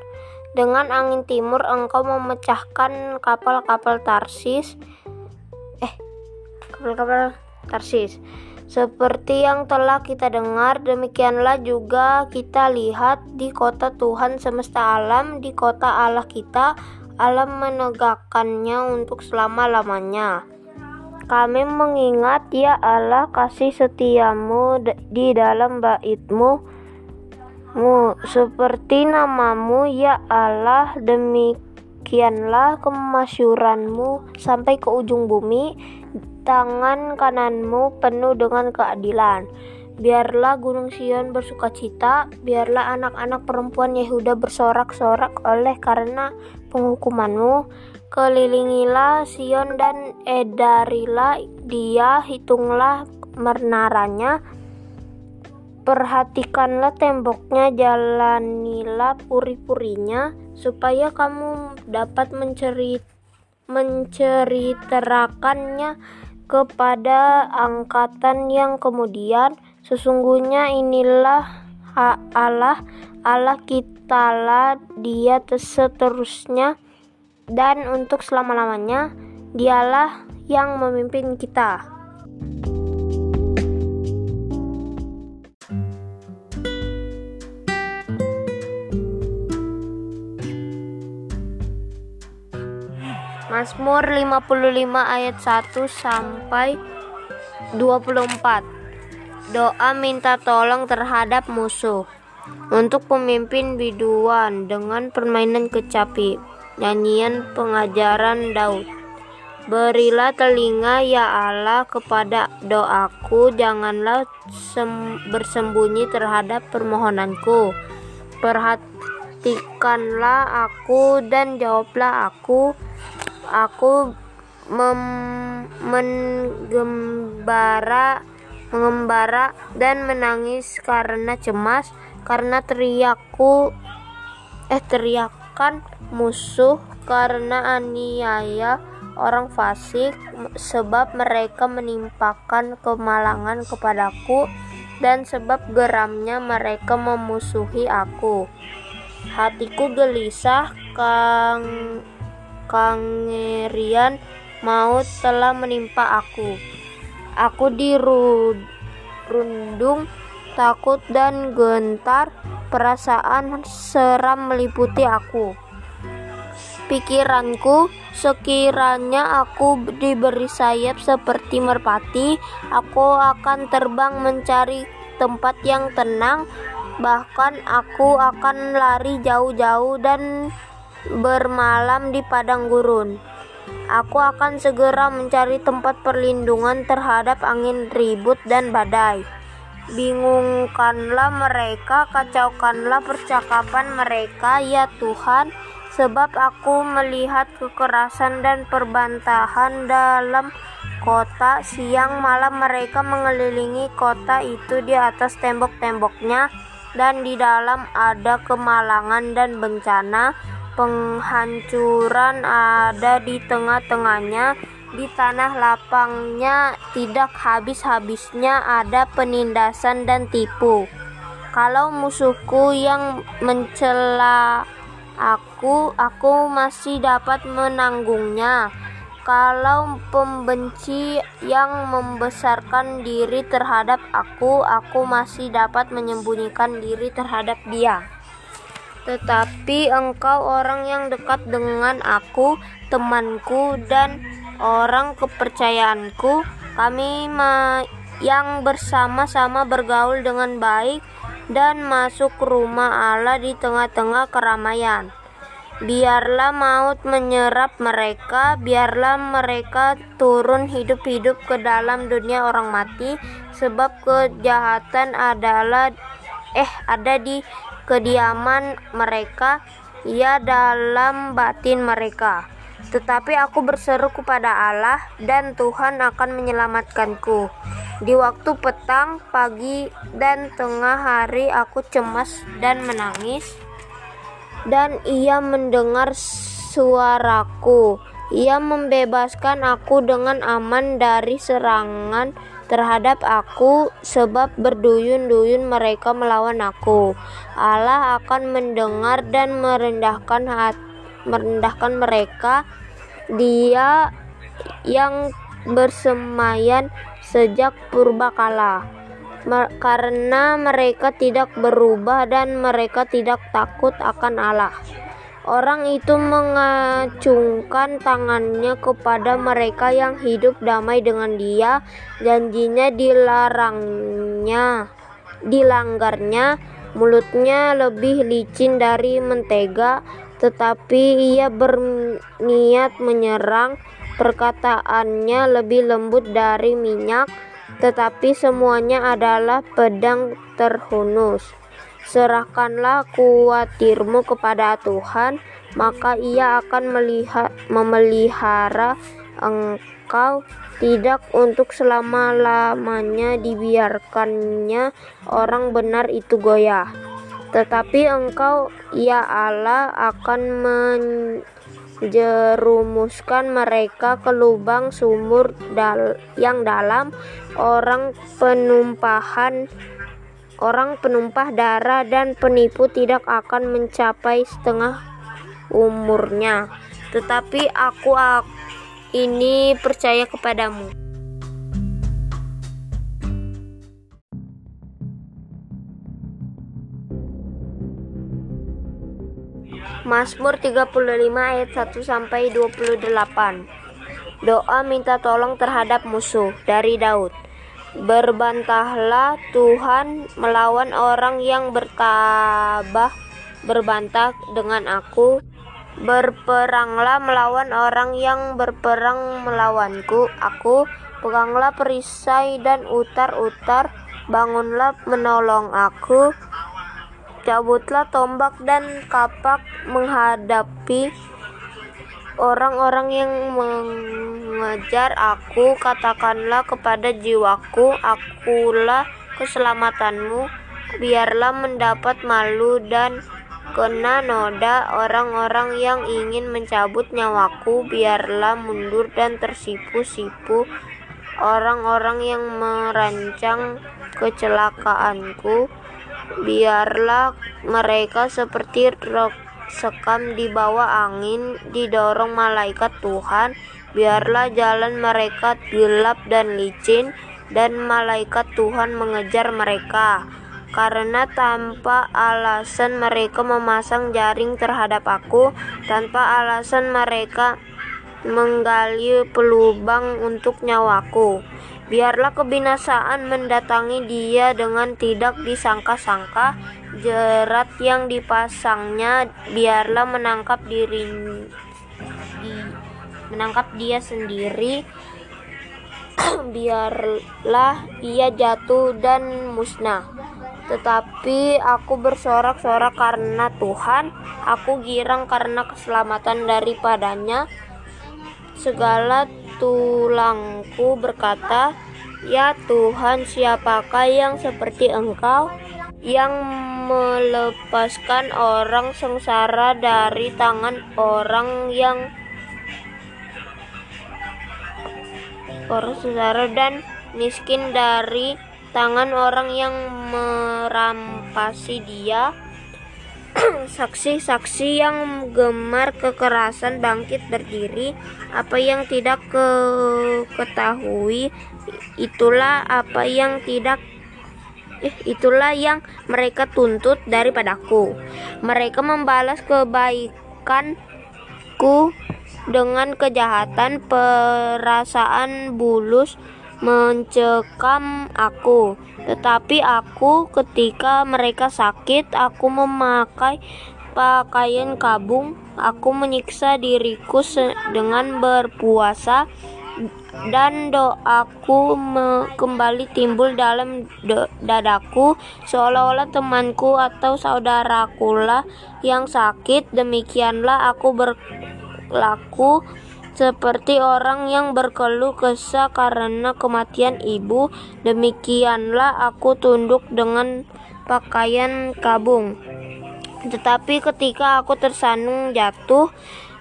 Dengan angin timur, engkau memecahkan kapal-kapal Tarsis kapal-kapal Tarsis. Seperti yang telah kita dengar, demikianlah juga kita lihat di kota Tuhan semesta alam, di kota Allah kita, alam menegakkannya untuk selama-lamanya. Kami mengingat ya Allah kasih setiamu di dalam baitmu mu seperti namamu ya Allah demikianlah kemasyuranmu sampai ke ujung bumi tangan kananmu penuh dengan keadilan. Biarlah Gunung Sion bersuka cita, biarlah anak-anak perempuan Yehuda bersorak-sorak oleh karena penghukumanmu. Kelilingilah Sion dan edarilah dia, hitunglah menaranya. Perhatikanlah temboknya, jalanilah puri-purinya, supaya kamu dapat mencerit menceritakannya kepada angkatan yang kemudian. Sesungguhnya inilah Allah. Allah kitalah dia seterusnya dan untuk selama-lamanya dialah yang memimpin kita. Mazmur 55 ayat 1 sampai 24. Doa minta tolong terhadap musuh. Untuk pemimpin biduan dengan permainan kecapi. Nyanyian pengajaran Daud. Berilah telinga ya Allah kepada doaku, janganlah bersembunyi terhadap permohonanku. Perhatikanlah aku dan jawablah aku aku menggembara mengembara dan menangis karena cemas karena teriakku eh teriakan musuh karena aniaya orang fasik sebab mereka menimpakan kemalangan kepadaku dan sebab geramnya mereka memusuhi aku hatiku gelisah kang kangerian maut telah menimpa aku. Aku dirundung takut dan gentar. Perasaan seram meliputi aku. Pikiranku, sekiranya aku diberi sayap seperti merpati, aku akan terbang mencari tempat yang tenang. Bahkan aku akan lari jauh-jauh dan bermalam di padang gurun. Aku akan segera mencari tempat perlindungan terhadap angin ribut dan badai. Bingungkanlah mereka, kacaukanlah percakapan mereka, ya Tuhan, sebab aku melihat kekerasan dan perbantahan dalam kota. Siang malam mereka mengelilingi kota itu di atas tembok-temboknya, dan di dalam ada kemalangan dan bencana. Penghancuran ada di tengah-tengahnya di tanah lapangnya tidak habis-habisnya ada penindasan dan tipu. Kalau musuhku yang mencela aku, aku masih dapat menanggungnya. Kalau pembenci yang membesarkan diri terhadap aku, aku masih dapat menyembunyikan diri terhadap dia. Tetapi engkau orang yang dekat dengan aku, temanku, dan orang kepercayaanku, kami yang bersama-sama bergaul dengan baik dan masuk rumah Allah di tengah-tengah keramaian. Biarlah maut menyerap mereka, biarlah mereka turun hidup-hidup ke dalam dunia orang mati, sebab kejahatan adalah eh ada di kediaman mereka, ya dalam batin mereka. Tetapi aku berseru kepada Allah, dan Tuhan akan menyelamatkanku. Di waktu petang, pagi, dan tengah hari, aku cemas dan menangis, dan Ia mendengar suaraku. Ia membebaskan aku dengan aman dari serangan terhadap aku, sebab berduyun-duyun mereka melawan aku. Allah akan mendengar dan merendahkan hati, merendahkan mereka dia yang bersemayan sejak purbakala karena mereka tidak berubah dan mereka tidak takut akan Allah. Orang itu mengacungkan tangannya kepada mereka yang hidup damai dengan dia, janjinya dilarangnya, dilanggarnya, mulutnya lebih licin dari mentega, tetapi ia berniat menyerang. Perkataannya lebih lembut dari minyak, tetapi semuanya adalah pedang terhunus. Serahkanlah kuatirmu kepada Tuhan, maka Ia akan melihat, memelihara engkau tidak untuk selama-lamanya dibiarkannya orang benar itu goyah. Tetapi engkau, ya Allah, akan menjerumuskan mereka ke lubang sumur dal yang dalam, orang penumpahan orang penumpah darah dan penipu tidak akan mencapai setengah umurnya. Tetapi aku ini percaya kepadamu. Mazmur 35 ayat 1 sampai 28. Doa minta tolong terhadap musuh dari Daud. Berbantahlah Tuhan melawan orang yang bertabah berbantah dengan aku. Berperanglah melawan orang yang berperang melawanku. Aku peganglah perisai dan utar-utar. Bangunlah menolong aku Cabutlah tombak dan kapak menghadapi orang-orang yang mengejar aku. Katakanlah kepada jiwaku, akulah keselamatanmu. Biarlah mendapat malu dan kena noda orang-orang yang ingin mencabut nyawaku. Biarlah mundur dan tersipu-sipu orang-orang yang merancang kecelakaanku biarlah mereka seperti sekam di bawah angin didorong malaikat Tuhan biarlah jalan mereka gelap dan licin, dan malaikat Tuhan mengejar mereka. Karena tanpa alasan mereka memasang jaring terhadap aku, tanpa alasan mereka menggali pelubang untuk nyawaku. Biarlah kebinasaan mendatangi dia dengan tidak disangka-sangka, jerat yang dipasangnya biarlah menangkap diri di, menangkap dia sendiri biarlah ia jatuh dan musnah. Tetapi aku bersorak-sorak karena Tuhan, aku girang karena keselamatan daripadanya. Segala tulangku berkata, Ya Tuhan, siapakah yang seperti Engkau, yang melepaskan orang sengsara dari tangan orang yang orang sengsara dan miskin dari tangan orang yang merampasi dia. Saksi-saksi yang gemar kekerasan bangkit berdiri. Apa yang tidak ke ketahui, itulah apa yang tidak eh, itulah yang mereka tuntut daripadaku. Mereka membalas kebaikanku dengan kejahatan perasaan bulus mencekam aku. Tetapi aku ketika mereka sakit, aku memakai pakaian kabung, aku menyiksa diriku dengan berpuasa dan doaku kembali timbul dalam dadaku seolah-olah temanku atau saudarakulah yang sakit demikianlah aku ber laku seperti orang yang berkeluh kesah karena kematian ibu, demikianlah aku tunduk dengan pakaian kabung. Tetapi ketika aku tersandung jatuh,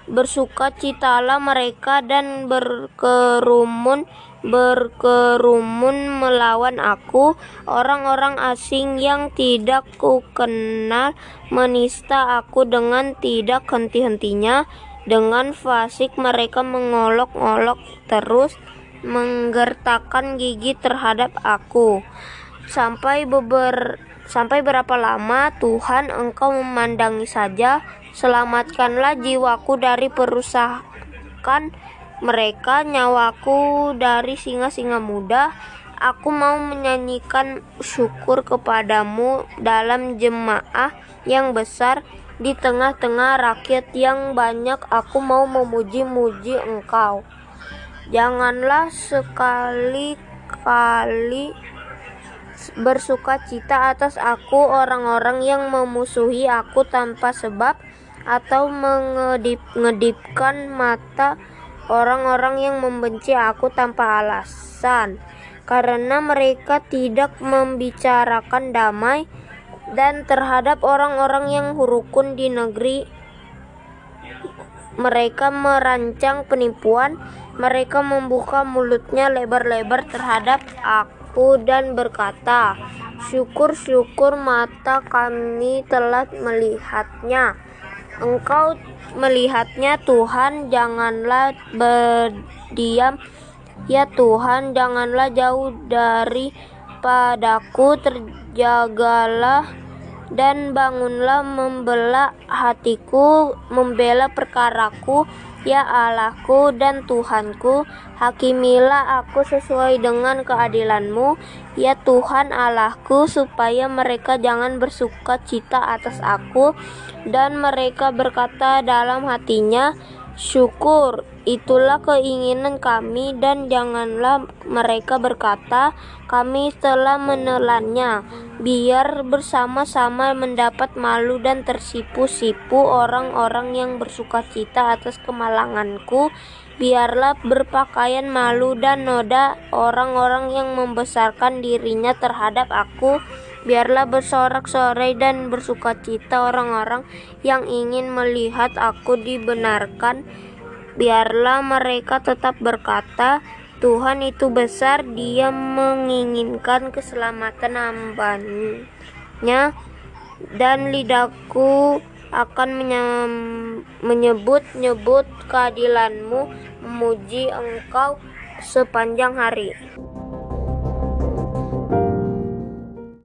bersuka citalah mereka dan berkerumun berkerumun melawan aku. Orang-orang asing yang tidak ku kenal menista aku dengan tidak henti-hentinya dengan fasik mereka mengolok-olok terus menggertakkan gigi terhadap aku. Sampai beber sampai berapa lama Tuhan engkau memandangi saja, selamatkanlah jiwaku dari perusakan mereka, nyawaku dari singa-singa muda. Aku mau menyanyikan syukur kepadamu dalam jemaah yang besar di tengah-tengah rakyat yang banyak aku mau memuji-muji engkau. Janganlah sekali-kali bersuka cita atas aku orang-orang yang memusuhi aku tanpa sebab atau mengedip-ngedipkan mata orang-orang yang membenci aku tanpa alasan karena mereka tidak membicarakan damai dan terhadap orang-orang yang hurukun di negeri mereka merancang penipuan. Mereka membuka mulutnya lebar-lebar terhadap aku dan berkata syukur-syukur mata kami telah melihatnya. Engkau melihatnya Tuhan. Janganlah berdiam. Ya Tuhan janganlah jauh dari padaku. Terjagalah dan bangunlah membela hatiku, membela perkaraku, ya Allahku dan Tuhanku, hakimilah aku sesuai dengan keadilanmu, ya Tuhan Allahku, supaya mereka jangan bersuka cita atas aku, dan mereka berkata dalam hatinya, syukur, itulah keinginan kami, dan janganlah mereka berkata, kami telah menelannya biar bersama-sama mendapat malu dan tersipu-sipu orang-orang yang bersuka cita atas kemalanganku. Biarlah berpakaian malu dan noda orang-orang yang membesarkan dirinya terhadap aku. Biarlah bersorak-sorai dan bersuka cita orang-orang yang ingin melihat aku dibenarkan. Biarlah mereka tetap berkata, Tuhan itu besar, Dia menginginkan keselamatan hambanya dan lidahku akan menyebut-nyebut keadilanmu, memuji engkau sepanjang hari.